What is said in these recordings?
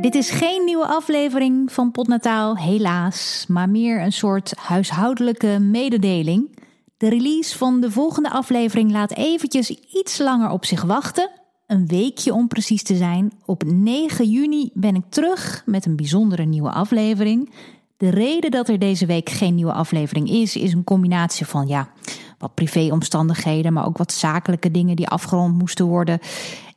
Dit is geen nieuwe aflevering van Potnataal, helaas, maar meer een soort huishoudelijke mededeling. De release van de volgende aflevering laat eventjes iets langer op zich wachten. Een weekje om precies te zijn. Op 9 juni ben ik terug met een bijzondere nieuwe aflevering. De reden dat er deze week geen nieuwe aflevering is, is een combinatie van ja, wat privéomstandigheden, maar ook wat zakelijke dingen die afgerond moesten worden.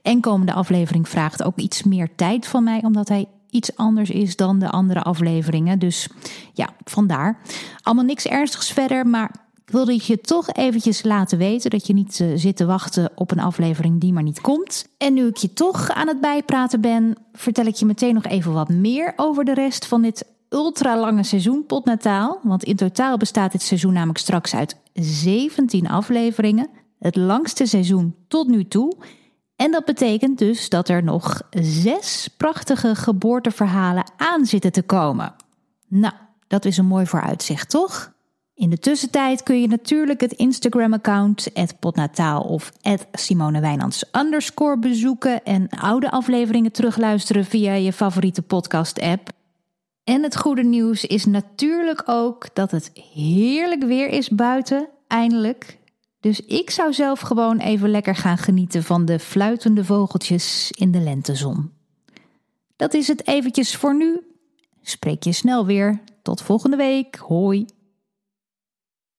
En komende aflevering vraagt ook iets meer tijd van mij, omdat hij iets anders is dan de andere afleveringen. Dus ja, vandaar. Allemaal niks ernstigs verder, maar ik wilde je toch eventjes laten weten dat je niet uh, zit te wachten op een aflevering die maar niet komt. En nu ik je toch aan het bijpraten ben, vertel ik je meteen nog even wat meer over de rest van dit ultra lange seizoen Potnataal. Want in totaal bestaat dit seizoen namelijk straks uit 17 afleveringen. Het langste seizoen tot nu toe. En dat betekent dus dat er nog zes prachtige geboorteverhalen aan zitten te komen. Nou, dat is een mooi vooruitzicht, toch? In de tussentijd kun je natuurlijk het Instagram-account @potnataal of @simonewijnands bezoeken en oude afleveringen terugluisteren via je favoriete podcast-app. En het goede nieuws is natuurlijk ook dat het heerlijk weer is buiten, eindelijk. Dus ik zou zelf gewoon even lekker gaan genieten van de fluitende vogeltjes in de lentezon. Dat is het eventjes voor nu. Spreek je snel weer. Tot volgende week. Hoi.